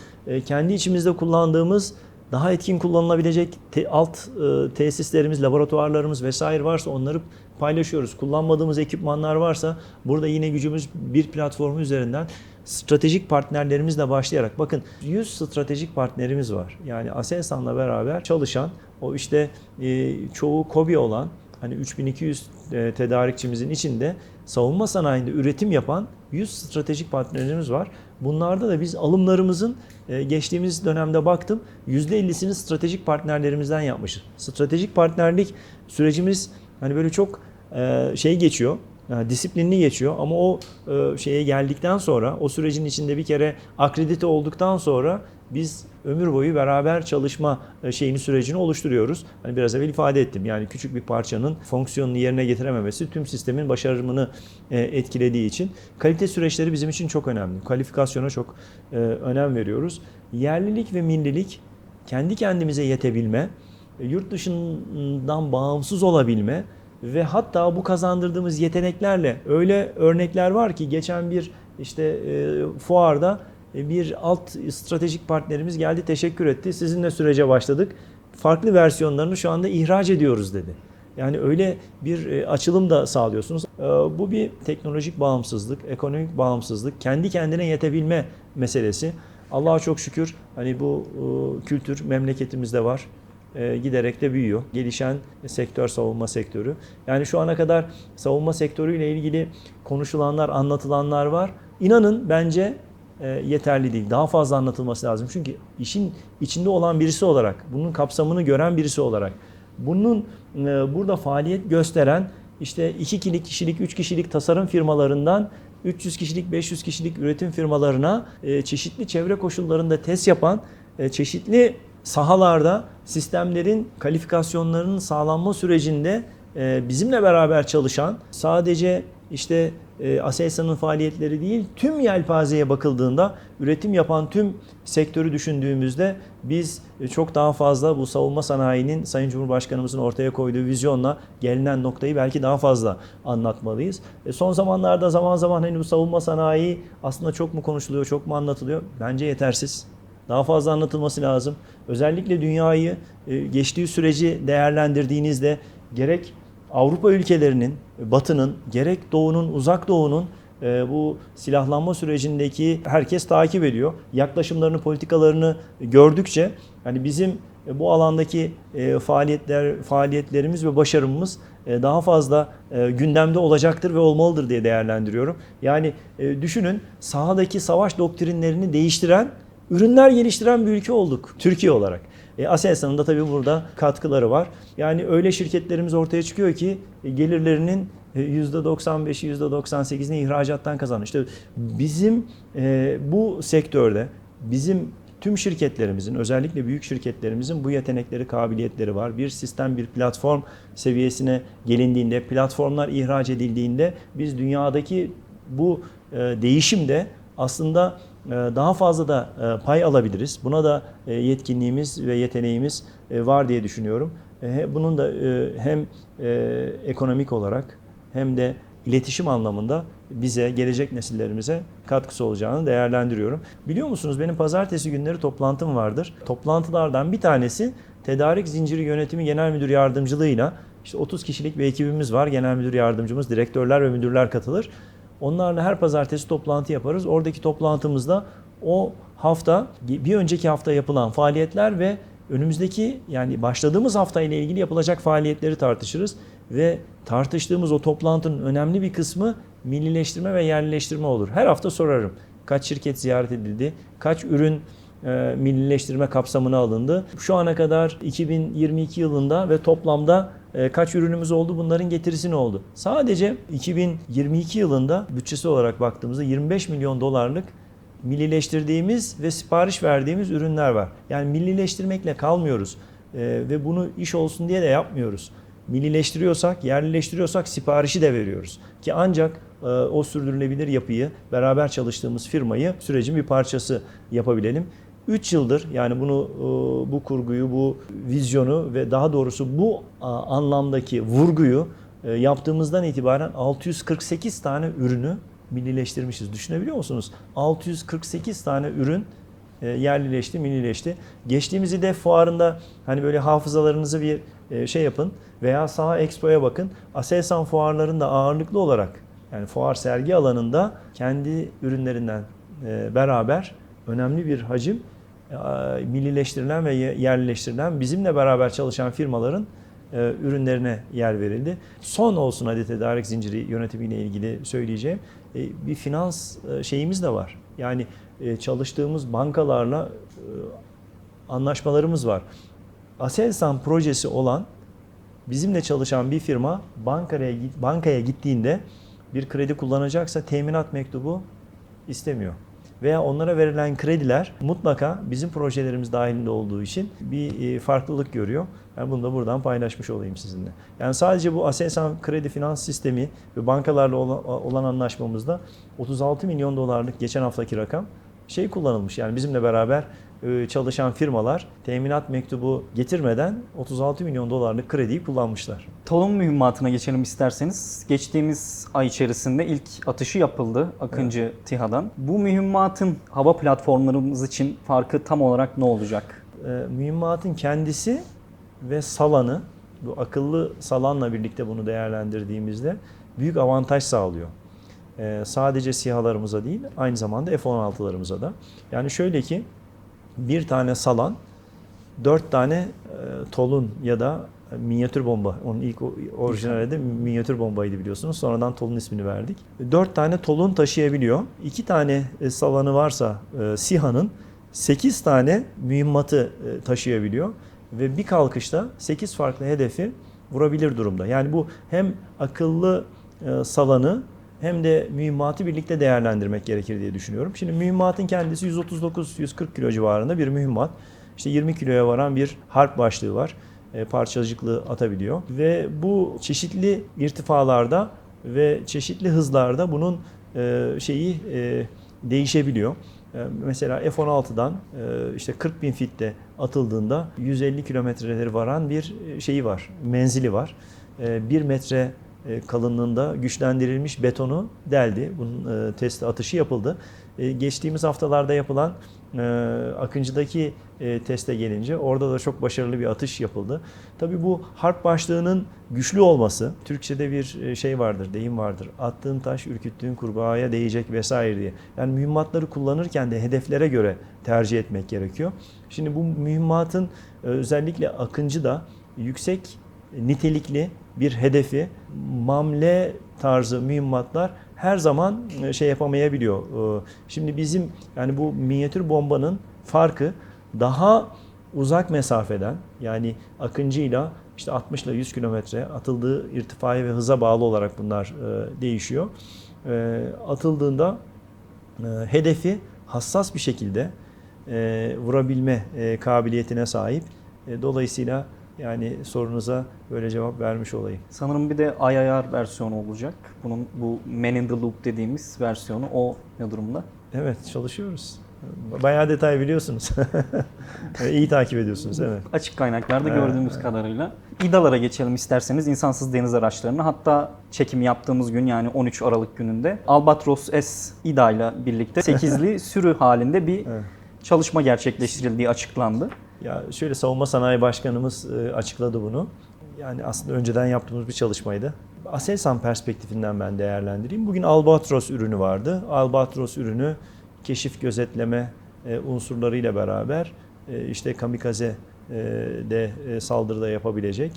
kendi içimizde kullandığımız daha etkin kullanılabilecek te, alt e, tesislerimiz, laboratuvarlarımız vesaire varsa onları paylaşıyoruz. Kullanmadığımız ekipmanlar varsa burada yine gücümüz bir platformu üzerinden stratejik partnerlerimizle başlayarak bakın 100 stratejik partnerimiz var. Yani Aselsan'la beraber çalışan o işte e, çoğu KOBİ olan hani 3200 e, tedarikçimizin içinde savunma sanayinde üretim yapan 100 stratejik partnerimiz var. Bunlarda da biz alımlarımızın e, geçtiğimiz dönemde baktım %50'sini stratejik partnerlerimizden yapmışız. Stratejik partnerlik sürecimiz hani böyle çok e, şey geçiyor, yani disiplinli geçiyor ama o e, şeye geldikten sonra o sürecin içinde bir kere akredite olduktan sonra biz ömür boyu beraber çalışma e, şeyini sürecini oluşturuyoruz. Hani biraz evvel ifade ettim. Yani küçük bir parçanın fonksiyonunu yerine getirememesi tüm sistemin başarımını e, etkilediği için kalite süreçleri bizim için çok önemli. Kalifikasyona çok e, önem veriyoruz. Yerlilik ve millilik kendi kendimize yetebilme, yurt dışından bağımsız olabilme ve hatta bu kazandırdığımız yeteneklerle öyle örnekler var ki geçen bir işte e, fuarda bir alt stratejik partnerimiz geldi teşekkür etti. Sizinle sürece başladık. Farklı versiyonlarını şu anda ihraç ediyoruz dedi. Yani öyle bir açılım da sağlıyorsunuz. Bu bir teknolojik bağımsızlık, ekonomik bağımsızlık, kendi kendine yetebilme meselesi. Allah'a çok şükür hani bu kültür memleketimizde var giderek de büyüyor. Gelişen sektör savunma sektörü. Yani şu ana kadar savunma sektörüyle ilgili konuşulanlar, anlatılanlar var. İnanın bence yeterli değil. Daha fazla anlatılması lazım. Çünkü işin içinde olan birisi olarak, bunun kapsamını gören birisi olarak, bunun burada faaliyet gösteren işte 2 kişilik, kişilik, 3 kişilik tasarım firmalarından 300 kişilik, 500 kişilik üretim firmalarına çeşitli çevre koşullarında test yapan, çeşitli sahalarda sistemlerin kalifikasyonlarının sağlanma sürecinde bizimle beraber çalışan sadece işte e, Aselsan'ın faaliyetleri değil, tüm yelpazeye bakıldığında üretim yapan tüm sektörü düşündüğümüzde biz e, çok daha fazla bu savunma sanayinin Sayın Cumhurbaşkanımızın ortaya koyduğu vizyonla gelinen noktayı belki daha fazla anlatmalıyız. E, son zamanlarda zaman zaman hani bu savunma sanayi aslında çok mu konuşuluyor, çok mu anlatılıyor? Bence yetersiz. Daha fazla anlatılması lazım. Özellikle dünyayı e, geçtiği süreci değerlendirdiğinizde gerek Avrupa ülkelerinin, Batı'nın, gerek Doğu'nun, Uzak Doğu'nun e, bu silahlanma sürecindeki herkes takip ediyor. Yaklaşımlarını, politikalarını gördükçe hani bizim e, bu alandaki faaliyetler faaliyetlerimiz ve başarımız daha fazla gündemde olacaktır ve olmalıdır diye değerlendiriyorum. Yani düşünün sahadaki savaş doktrinlerini değiştiren ürünler geliştiren bir ülke olduk Türkiye olarak. E, Aselsan'ın da tabii burada katkıları var. Yani öyle şirketlerimiz ortaya çıkıyor ki e, gelirlerinin e, %95'i %98'ini ihracattan kazanıyor. İşte bizim e, bu sektörde bizim tüm şirketlerimizin özellikle büyük şirketlerimizin bu yetenekleri, kabiliyetleri var. Bir sistem, bir platform seviyesine gelindiğinde, platformlar ihraç edildiğinde biz dünyadaki bu e, değişimde aslında e, daha fazla da e, pay alabiliriz. Buna da e, yetkinliğimiz ve yeteneğimiz e, var diye düşünüyorum. Bunun da hem ekonomik olarak hem de iletişim anlamında bize, gelecek nesillerimize katkısı olacağını değerlendiriyorum. Biliyor musunuz benim pazartesi günleri toplantım vardır. Toplantılardan bir tanesi Tedarik Zinciri Yönetimi Genel Müdür Yardımcılığıyla işte 30 kişilik bir ekibimiz var. Genel Müdür Yardımcımız, direktörler ve müdürler katılır. Onlarla her pazartesi toplantı yaparız. Oradaki toplantımızda o hafta bir önceki hafta yapılan faaliyetler ve önümüzdeki yani başladığımız hafta ile ilgili yapılacak faaliyetleri tartışırız ve tartıştığımız o toplantının önemli bir kısmı millileştirme ve yerlileştirme olur. Her hafta sorarım. Kaç şirket ziyaret edildi? Kaç ürün e, millileştirme kapsamına alındı? Şu ana kadar 2022 yılında ve toplamda e, kaç ürünümüz oldu? Bunların getirisi ne oldu? Sadece 2022 yılında bütçesi olarak baktığımızda 25 milyon dolarlık millileştirdiğimiz ve sipariş verdiğimiz ürünler var. Yani millileştirmekle kalmıyoruz E, ve bunu iş olsun diye de yapmıyoruz. Millileştiriyorsak, yerlileştiriyorsak siparişi de veriyoruz. Ki ancak e, o sürdürülebilir yapıyı, beraber çalıştığımız firmayı sürecin bir parçası yapabilelim. 3 yıldır yani bunu e, bu kurguyu, bu vizyonu ve daha doğrusu bu anlamdaki vurguyu e, yaptığımızdan itibaren 648 tane ürünü millileştirmişiz. Düşünebiliyor musunuz? 648 tane ürün e, yerlileşti, millileşti. Geçtiğimiz İDEF fuarında hani böyle hafızalarınızı bir şey yapın veya Saha Expo'ya bakın. Aselsan fuarlarında ağırlıklı olarak yani fuar sergi alanında kendi ürünlerinden beraber önemli bir hacim millileştirilen ve ye- yerlileştirilen bizimle beraber çalışan firmaların e, ürünlerine yer verildi. Son olsun hadi tedarik zinciri yönetimiyle ilgili söyleyeceğim. E, bir finans e, şeyimiz de var. Yani e, çalıştığımız bankalarla e, anlaşmalarımız var. Aselsan projesi olan bizimle çalışan bir firma bankaya bankaya gittiğinde bir kredi kullanacaksa teminat mektubu istemiyor. Veya onlara verilen krediler mutlaka bizim projelerimiz dahilinde olduğu için bir e, farklılık görüyor. Ben bunu da buradan paylaşmış olayım sizinle. Yani sadece bu Aselsan kredi finans sistemi ve bankalarla olan, anlaşmamızda 36 milyon dolarlık geçen haftaki rakam şey kullanılmış. Yani bizimle beraber çalışan firmalar teminat mektubu getirmeden 36 milyon dolarlık krediyi kullanmışlar. Tolun mühimmatına geçelim isterseniz. Geçtiğimiz ay içerisinde ilk atışı yapıldı Akıncı TİHA'dan. Bu mühimmatın hava platformlarımız için farkı tam olarak ne olacak? E, mühimmatın kendisi ve salanı, bu akıllı salanla birlikte bunu değerlendirdiğimizde büyük avantaj sağlıyor. E, sadece SİHA'larımıza değil, aynı zamanda F-16'larımıza da. Yani şöyle ki, bir tane salan, dört tane e, tolun ya da minyatür bomba. Onun ilk orijinal adı minyatür bombaydı biliyorsunuz. Sonradan tolun ismini verdik. Dört tane tolun taşıyabiliyor. İki tane e, salanı varsa e, SİHA'nın 8 tane mühimmatı e, taşıyabiliyor ve bir kalkışta 8 farklı hedefi vurabilir durumda. Yani bu hem akıllı e, salanı hem de mühimmatı birlikte değerlendirmek gerekir diye düşünüyorum. Şimdi mühimmatın kendisi 139-140 kilo civarında bir mühimmat. İşte 20 kiloya varan bir harp başlığı var. E, parçacıklı atabiliyor ve bu çeşitli irtifalarda ve çeşitli hızlarda bunun e, şeyi e, değişebiliyor. E, Mesela F-16'dan e, işte 40 bin fitte atıldığında 150 kilometreleri varan bir e, şeyi var, menzili var. 1 metre e, kalınlığında güçlendirilmiş betonu deldi. Bunun e, testi atışı yapıldı. E, Geçtiğimiz haftalarda yapılan e, Akıncı'daki e, teste gelince orada da çok başarılı bir atış yapıldı. Tabii bu harp başlığının güçlü olması, Türkçe'de bir e, şey vardır, deyim vardır. Attığın taş ürküttüğün kurbağaya değecek vesaire diye. Yani mühimmatları kullanırken de hedeflere göre tercih etmek gerekiyor. Şimdi bu mühimmatın e, özellikle Akıncı'da yüksek nitelikli bir hedefi mamle tarzı mühimmatlar her zaman e, şey yapamayabiliyor. E, Şimdi bizim yani bu minyatür bombanın farkı daha uzak mesafeden yani akıncıyla işte 60 ile 100 kilometre atıldığı irtifaya ve hıza bağlı olarak bunlar e, değişiyor. Atıldığında hedefi hassas bir şekilde vurabilme kabiliyetine sahip. Dolayısıyla yani sorunuza böyle cevap vermiş olayım. Sanırım bir de IIR versiyonu olacak. Bunun bu Man in the Loop dediğimiz versiyonu o ne durumda? Evet çalışıyoruz. Bayağı detay biliyorsunuz. <laughs> İyi takip ediyorsunuz evet. Açık kaynaklarda gördüğümüz kadarıyla. İDA'lara geçelim isterseniz insansız deniz araçlarına. Hatta çekim yaptığımız gün yani 13 Aralık gününde Albatros S İDA ile birlikte <laughs> 8'li sürü halinde bir Evet. çalışma gerçekleştirildiği açıklandı. Ya şöyle Savunma Sanayi Başkanımız e, açıkladı bunu. Yani aslında önceden yaptığımız bir çalışmaydı. Aselsan perspektifinden ben değerlendireyim. Bugün Albatros ürünü vardı. Albatros ürünü keşif gözetleme e, unsurlarıyla beraber e, işte kamikaze de saldırıda yapabilecek.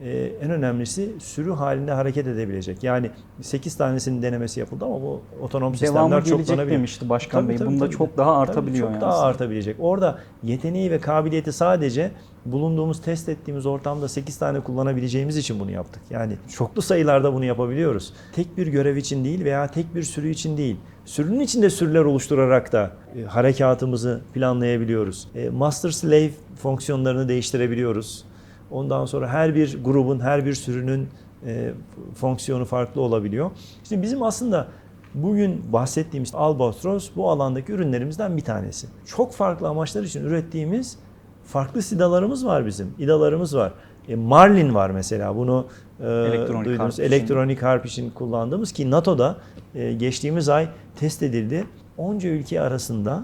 E, en önemlisi sürü halinde hareket edebilecek. Yani 8 tanesinin denemesi yapıldı ama bu otonom Devamı sistemler gelecek çoklanabilir. demişti Başkan Tabii, Bey. tabii, Bunda tabii. çok daha Tabii, artabiliyor çok yani. daha aslında. artabilecek. Orada yeteneği ve kabiliyeti sadece bulunduğumuz, test ettiğimiz ortamda 8 tane kullanabileceğimiz için bunu yaptık. Yani çoklu sayılarda bunu yapabiliyoruz. Tek bir görev için değil veya tek bir sürü için değil. Sürünün içinde sürüler oluşturarak da e, harekatımızı planlayabiliyoruz. E, master slave fonksiyonlarını değiştirebiliyoruz. Ondan sonra her bir grubun, her bir sürünün e, fonksiyonu farklı olabiliyor. İşte bizim aslında bugün bahsettiğimiz Albatros bu alandaki ürünlerimizden bir tanesi. Çok farklı amaçlar için ürettiğimiz farklı SIDA'larımız var bizim. İDA'larımız var. E, Marlin var mesela bunu e, Elektronik duydunuz. harp için. Elektronik harp için kullandığımız ki NATO'da e, geçtiğimiz ay test edildi. Onca ülke arasında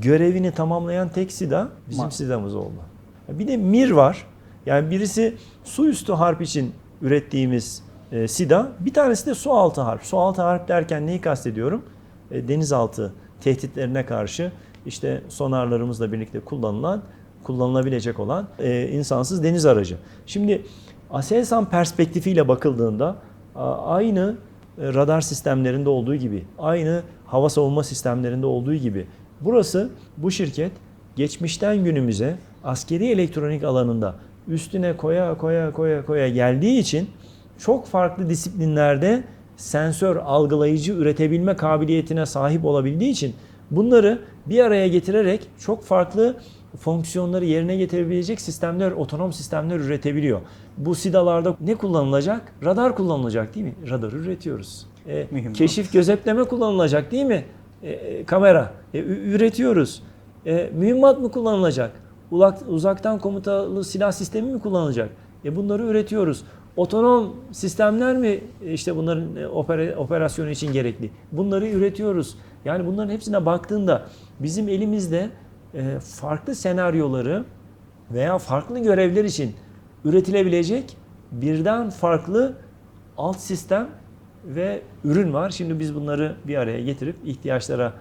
görevini tamamlayan tek SIDA bizim Ma- SIDA'mız oldu. Bir de MIR var. Yani birisi su üstü harp için ürettiğimiz e, SIDA, bir tanesi de su altı harp. Su altı harp derken neyi kastediyorum? E, denizaltı tehditlerine karşı işte sonarlarımızla birlikte kullanılan, kullanılabilecek olan e, insansız deniz aracı. Şimdi Aselsan perspektifiyle bakıldığında aynı e, radar sistemlerinde olduğu gibi, aynı hava savunma sistemlerinde olduğu gibi burası bu şirket geçmişten günümüze askeri elektronik alanında üstüne koya koya koya koya geldiği için çok farklı disiplinlerde sensör algılayıcı üretebilme kabiliyetine sahip olabildiği için bunları bir araya getirerek çok farklı fonksiyonları yerine getirebilecek sistemler, otonom sistemler üretebiliyor. Bu SIDA'larda ne kullanılacak? Radar kullanılacak değil mi? Radar üretiyoruz. E, Mühim. keşif gözetleme kullanılacak değil mi? E, e, kamera. E, üretiyoruz. E, mühimmat mı kullanılacak? Uzaktan komutalı silah sistemi mi kullanılacak? E, bunları üretiyoruz. Otonom sistemler mi e, işte bunların e, opera- operasyonu için gerekli? Bunları üretiyoruz. Yani bunların hepsine baktığında bizim elimizde e, farklı senaryoları veya farklı görevler için üretilebilecek birden farklı alt sistem ve ürün var. Şimdi biz bunları bir araya getirip ihtiyaçlara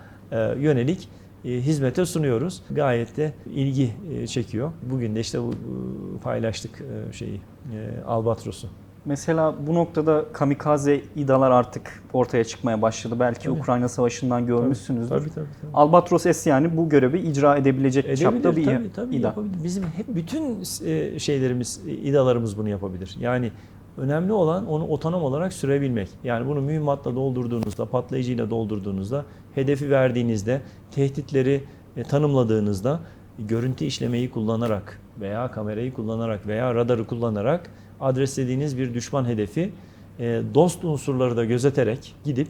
yönelik hizmete sunuyoruz. Gayet de ilgi e, çekiyor. Bugün de işte bu e, paylaştık e, şeyi e, Albatros'u. Mesela bu noktada kamikaze İDA'lar artık ortaya çıkmaya başladı. Belki Tabii. Ukrayna Savaşı'ndan görmüşsünüzdür. Tabii tabii. tabii. Albatros S yani bu görevi icra edebilecek çapta bir tabii, tabii, İDA. yapabilir. Bizim hep bütün e, şeylerimiz, e, idalarımız bunu yapabilir. Yani önemli olan onu otonom olarak sürebilmek. Yani bunu mühimmatla doldurduğunuzda, patlayıcıyla doldurduğunuzda, hedefi verdiğinizde, tehditleri e, tanımladığınızda görüntü işlemeyi kullanarak veya kamerayı kullanarak veya radarı kullanarak adreslediğiniz bir düşman hedefi e, dost unsurları da gözeterek gidip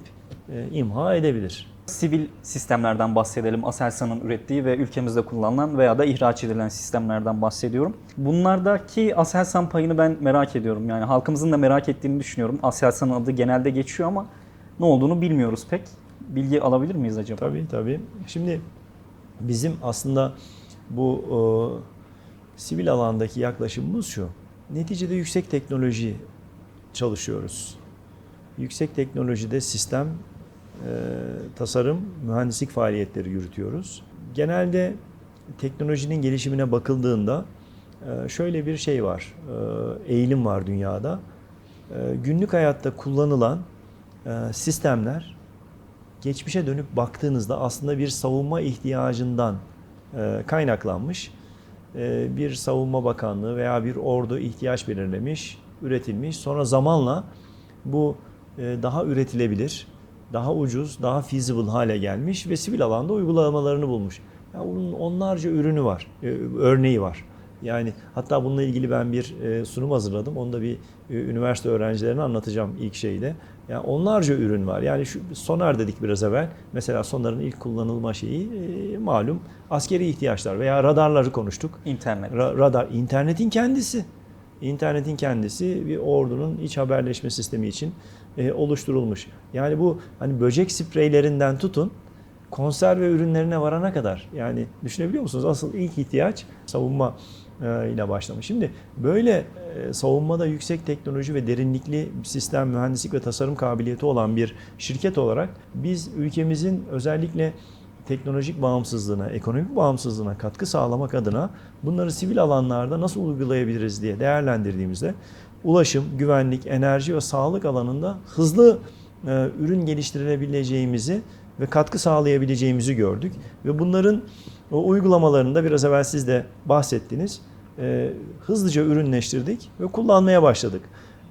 e, imha edebilir. Sivil sistemlerden bahsedelim. Aselsan'ın ürettiği ve ülkemizde kullanılan veya da ihraç edilen sistemlerden bahsediyorum. Bunlardaki Aselsan payını ben merak ediyorum. Yani halkımızın da merak ettiğini düşünüyorum. Aselsan'ın adı genelde geçiyor ama ne olduğunu bilmiyoruz pek. Bilgi alabilir miyiz acaba? Tabii tabii. Şimdi bizim aslında bu e, sivil alandaki yaklaşımımız şu. Neticede yüksek teknoloji çalışıyoruz. Yüksek teknolojide sistem, tasarım, mühendislik faaliyetleri yürütüyoruz. Genelde teknolojinin gelişimine bakıldığında e, şöyle bir şey var, e, eğilim var dünyada. E, Günlük hayatta kullanılan e, sistemler geçmişe dönüp baktığınızda aslında bir savunma ihtiyacından e, kaynaklanmış e, bir savunma bakanlığı veya bir ordu ihtiyaç belirlemiş, üretilmiş. Sonra zamanla bu e, daha üretilebilir, daha ucuz, daha feasible hale gelmiş ve sivil alanda uygulamalarını bulmuş. Ya bunun onlarca ürünü var, e, örneği var. Yani hatta bununla ilgili ben bir e, sunum hazırladım. Onu da bir e, üniversite öğrencilerine anlatacağım ilk şeyde. Yani onlarca ürün var. Yani şu sonar dedik biraz evvel. Mesela sonarın ilk kullanılma şeyi e, malum askeri ihtiyaçlar veya radarları konuştuk. İnternet. Ra- radar internetin kendisi. İnternetin kendisi bir ordunun iç haberleşme sistemi için e, oluşturulmuş. Yani bu hani böcek spreylerinden tutun konserve ürünlerine varana kadar yani düşünebiliyor musunuz? Asıl ilk ihtiyaç savunma e, ile başlamış. Şimdi böyle e, savunmada yüksek teknoloji ve derinlikli sistem mühendislik ve tasarım kabiliyeti olan bir şirket olarak biz ülkemizin özellikle teknolojik bağımsızlığına, ekonomik bağımsızlığına katkı sağlamak adına bunları sivil alanlarda nasıl uygulayabiliriz diye değerlendirdiğimizde ulaşım, güvenlik, enerji ve sağlık alanında hızlı e, ürün geliştirebileceğimizi ve katkı sağlayabileceğimizi gördük. Ve bunların o uygulamalarında biraz evvel siz de bahsettiniz. e, hızlıca ürünleştirdik ve kullanmaya başladık.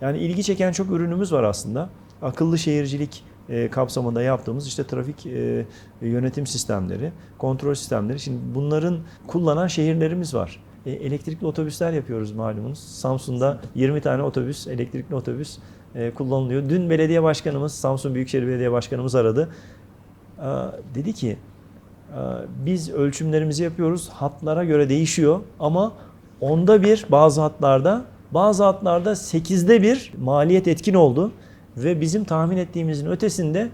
Yani ilgi çeken çok ürünümüz var aslında. Akıllı şehircilik e, kapsamında yaptığımız işte trafik e, yönetim sistemleri, kontrol sistemleri. Şimdi bunların kullanan şehirlerimiz var. E, elektrikli otobüsler yapıyoruz malumunuz. Samsun'da 20 tane otobüs, elektrikli otobüs e, kullanılıyor. Dün belediye başkanımız, Samsun Büyükşehir Belediye Başkanımız aradı. Aa, dedi ki "Aa, biz ölçümlerimizi yapıyoruz. Hatlara göre değişiyor ama onda bir bazı hatlarda bazı hatlarda sekizde bir maliyet etkin oldu ve bizim tahmin ettiğimizin ötesinde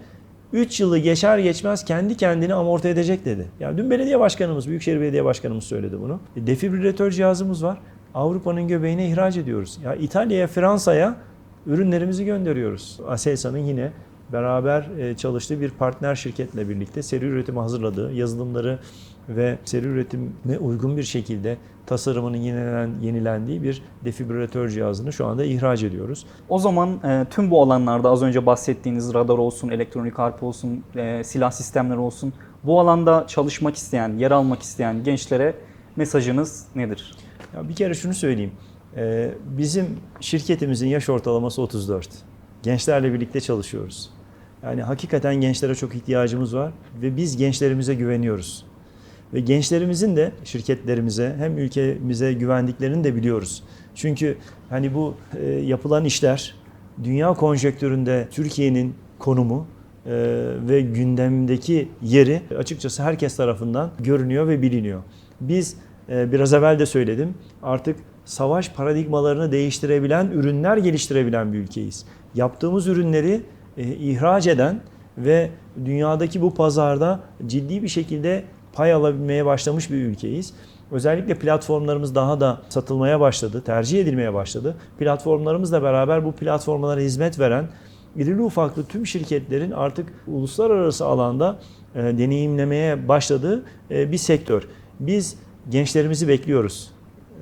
3 yılı geçer geçmez kendi kendini amorti edecek dedi. Yani dün belediye başkanımız, Büyükşehir Belediye Başkanımız söyledi bunu. E, Defibrilatör cihazımız var. Avrupa'nın göbeğine ihraç ediyoruz. Ya İtalya'ya, Fransa'ya ürünlerimizi gönderiyoruz. Aselsan'ın yine beraber e, çalıştığı bir partner şirketle birlikte seri üretimi hazırladığı yazılımları ve seri üretime uygun bir şekilde tasarımının yenilenen, yenilendiği bir defibrilatör cihazını şu anda ihraç ediyoruz. O zaman e, tüm bu alanlarda az önce bahsettiğiniz radar olsun, elektronik harp olsun, e, silah sistemleri olsun bu alanda çalışmak isteyen, yer almak isteyen gençlere mesajınız nedir? Ya bir kere şunu söyleyeyim. Ee, bizim şirketimizin yaş ortalaması 34. Gençlerle birlikte çalışıyoruz. Yani hakikaten gençlere çok ihtiyacımız var ve biz gençlerimize güveniyoruz. Ve gençlerimizin de şirketlerimize hem ülkemize güvendiklerini de biliyoruz. Çünkü hani bu e, yapılan işler dünya konjektüründe Türkiye'nin konumu e, ve gündemdeki yeri açıkçası herkes tarafından görünüyor ve biliniyor. Biz e, biraz evvel de söyledim artık savaş paradigmalarını değiştirebilen ürünler geliştirebilen bir ülkeyiz. Yaptığımız ürünleri e, ihraç eden ve dünyadaki bu pazarda ciddi bir şekilde pay alabilmeye başlamış bir ülkeyiz. Özellikle platformlarımız daha da satılmaya başladı, tercih edilmeye başladı. Platformlarımızla beraber bu platformlara hizmet veren irili ufaklı tüm şirketlerin artık uluslararası alanda e, deneyimlemeye başladığı e, bir sektör. Biz gençlerimizi bekliyoruz.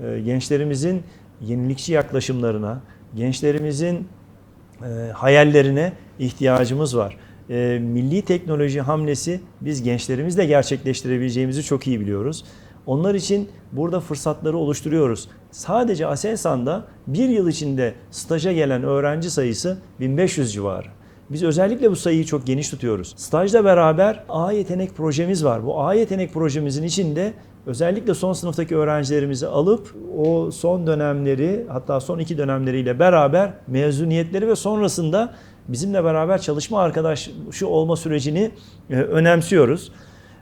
E, gençlerimizin yenilikçi yaklaşımlarına, gençlerimizin e, hayallerine ihtiyacımız var. E, milli teknoloji hamlesi biz gençlerimizle gerçekleştirebileceğimizi çok iyi biliyoruz. Onlar için burada fırsatları oluşturuyoruz. Sadece Aselsan'da bir yıl içinde staja gelen öğrenci sayısı 1500 civarı. Biz özellikle bu sayıyı çok geniş tutuyoruz. Stajla beraber A yetenek projemiz var. Bu A yetenek projemizin içinde özellikle son sınıftaki öğrencilerimizi alıp o son dönemleri hatta son iki dönemleriyle beraber mezuniyetleri ve sonrasında bizimle beraber çalışma arkadaşı olma sürecini e, önemsiyoruz.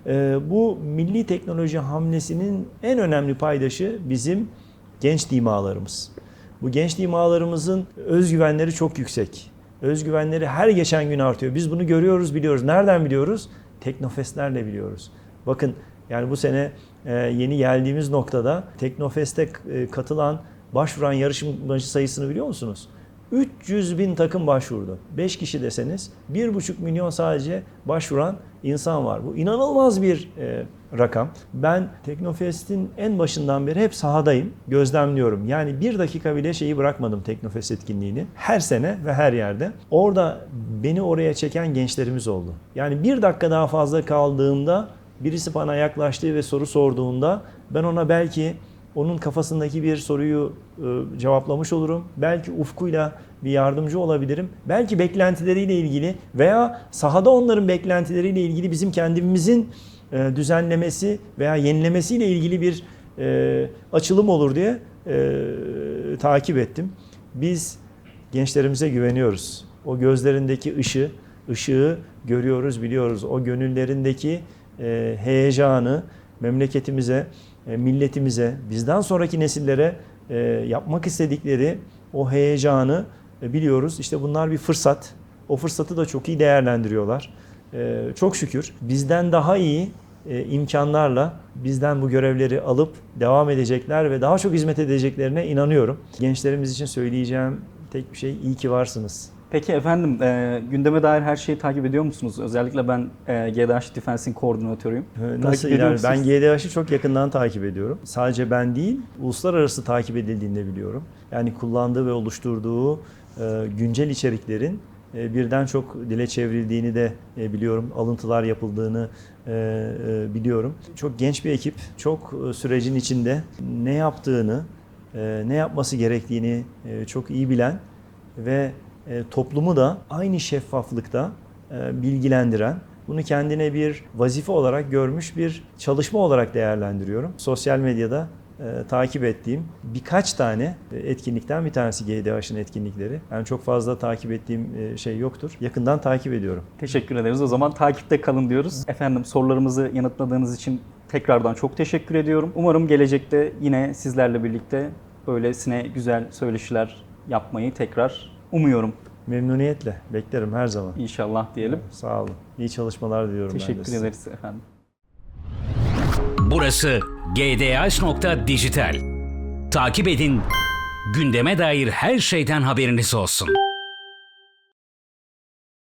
E, bu milli teknoloji hamlesinin en önemli paydaşı bizim genç dimalarımız. Bu genç dimalarımızın özgüvenleri çok yüksek. Özgüvenleri her geçen gün artıyor. Biz bunu görüyoruz, biliyoruz. Nereden biliyoruz? Teknofestlerle biliyoruz. Bakın yani bu sene e, yeni geldiğimiz noktada Teknofest'e katılan, başvuran yarışmacı sayısını biliyor musunuz? 300 bin takım başvurdu. 5 kişi deseniz 1,5 milyon sadece başvuran insan var. Bu inanılmaz bir e, rakam. Ben Teknofest'in en başından beri hep sahadayım, gözlemliyorum. Yani bir dakika bile şeyi bırakmadım Teknofest etkinliğini. Her sene ve her yerde. Orada beni oraya çeken gençlerimiz oldu. Yani bir dakika daha fazla kaldığımda birisi bana yaklaştığı ve soru sorduğunda ben ona belki onun kafasındaki bir soruyu e, cevaplamış olurum. Belki ufkuyla bir yardımcı olabilirim. Belki beklentileriyle ilgili veya sahada onların beklentileriyle ilgili bizim kendimizin e, düzenlemesi veya yenilemesiyle ilgili bir e, açılım olur diye e, takip ettim. Biz gençlerimize güveniyoruz. O gözlerindeki ışığı, ışığı görüyoruz, biliyoruz. O gönüllerindeki e, heyecanı memleketimize, milletimize, bizden sonraki nesillere e, yapmak istedikleri o heyecanı e, biliyoruz. İşte bunlar bir fırsat. O fırsatı da çok iyi değerlendiriyorlar. E, Çok şükür bizden daha iyi e, imkanlarla bizden bu görevleri alıp devam edecekler ve daha çok hizmet edeceklerine inanıyorum. Gençlerimiz için söyleyeceğim tek bir şey iyi ki varsınız. Peki efendim e, gündeme dair her şeyi takip ediyor musunuz? Özellikle ben e, GDH Defense'in koordinatörüyüm. Takip Nasıl ediyor iler? musunuz? Ben GDH'ı çok yakından takip ediyorum. Sadece ben değil, uluslararası takip edildiğini de biliyorum. Yani kullandığı ve oluşturduğu e, güncel içeriklerin e, birden çok dile çevrildiğini de e, biliyorum. Alıntılar yapıldığını e, e, biliyorum. Çok genç bir ekip, çok e, sürecin içinde ne yaptığını, e, ne yapması gerektiğini e, çok iyi bilen ve e, toplumu da aynı şeffaflıkta e, bilgilendiren, bunu kendine bir vazife olarak görmüş bir çalışma olarak değerlendiriyorum. Sosyal medyada e, takip ettiğim birkaç tane e, etkinlikten bir tanesi GDH'ın etkinlikleri. Yani çok fazla takip ettiğim e, şey yoktur. Yakından takip ediyorum. Teşekkür ederiz. O zaman takipte kalın diyoruz. Efendim sorularımızı yanıtladığınız için tekrardan çok teşekkür ediyorum. Umarım gelecekte yine sizlerle birlikte böylesine güzel söyleşiler yapmayı tekrar umuyorum Memnuniyetle beklerim her zaman. inşallah diyelim. Sağ olun. İyi çalışmalar diliyorum ben de Teşekkür size. ederiz efendim. Burası gdh.dijital. Takip edin, gündeme dair her şeyden haberiniz olsun.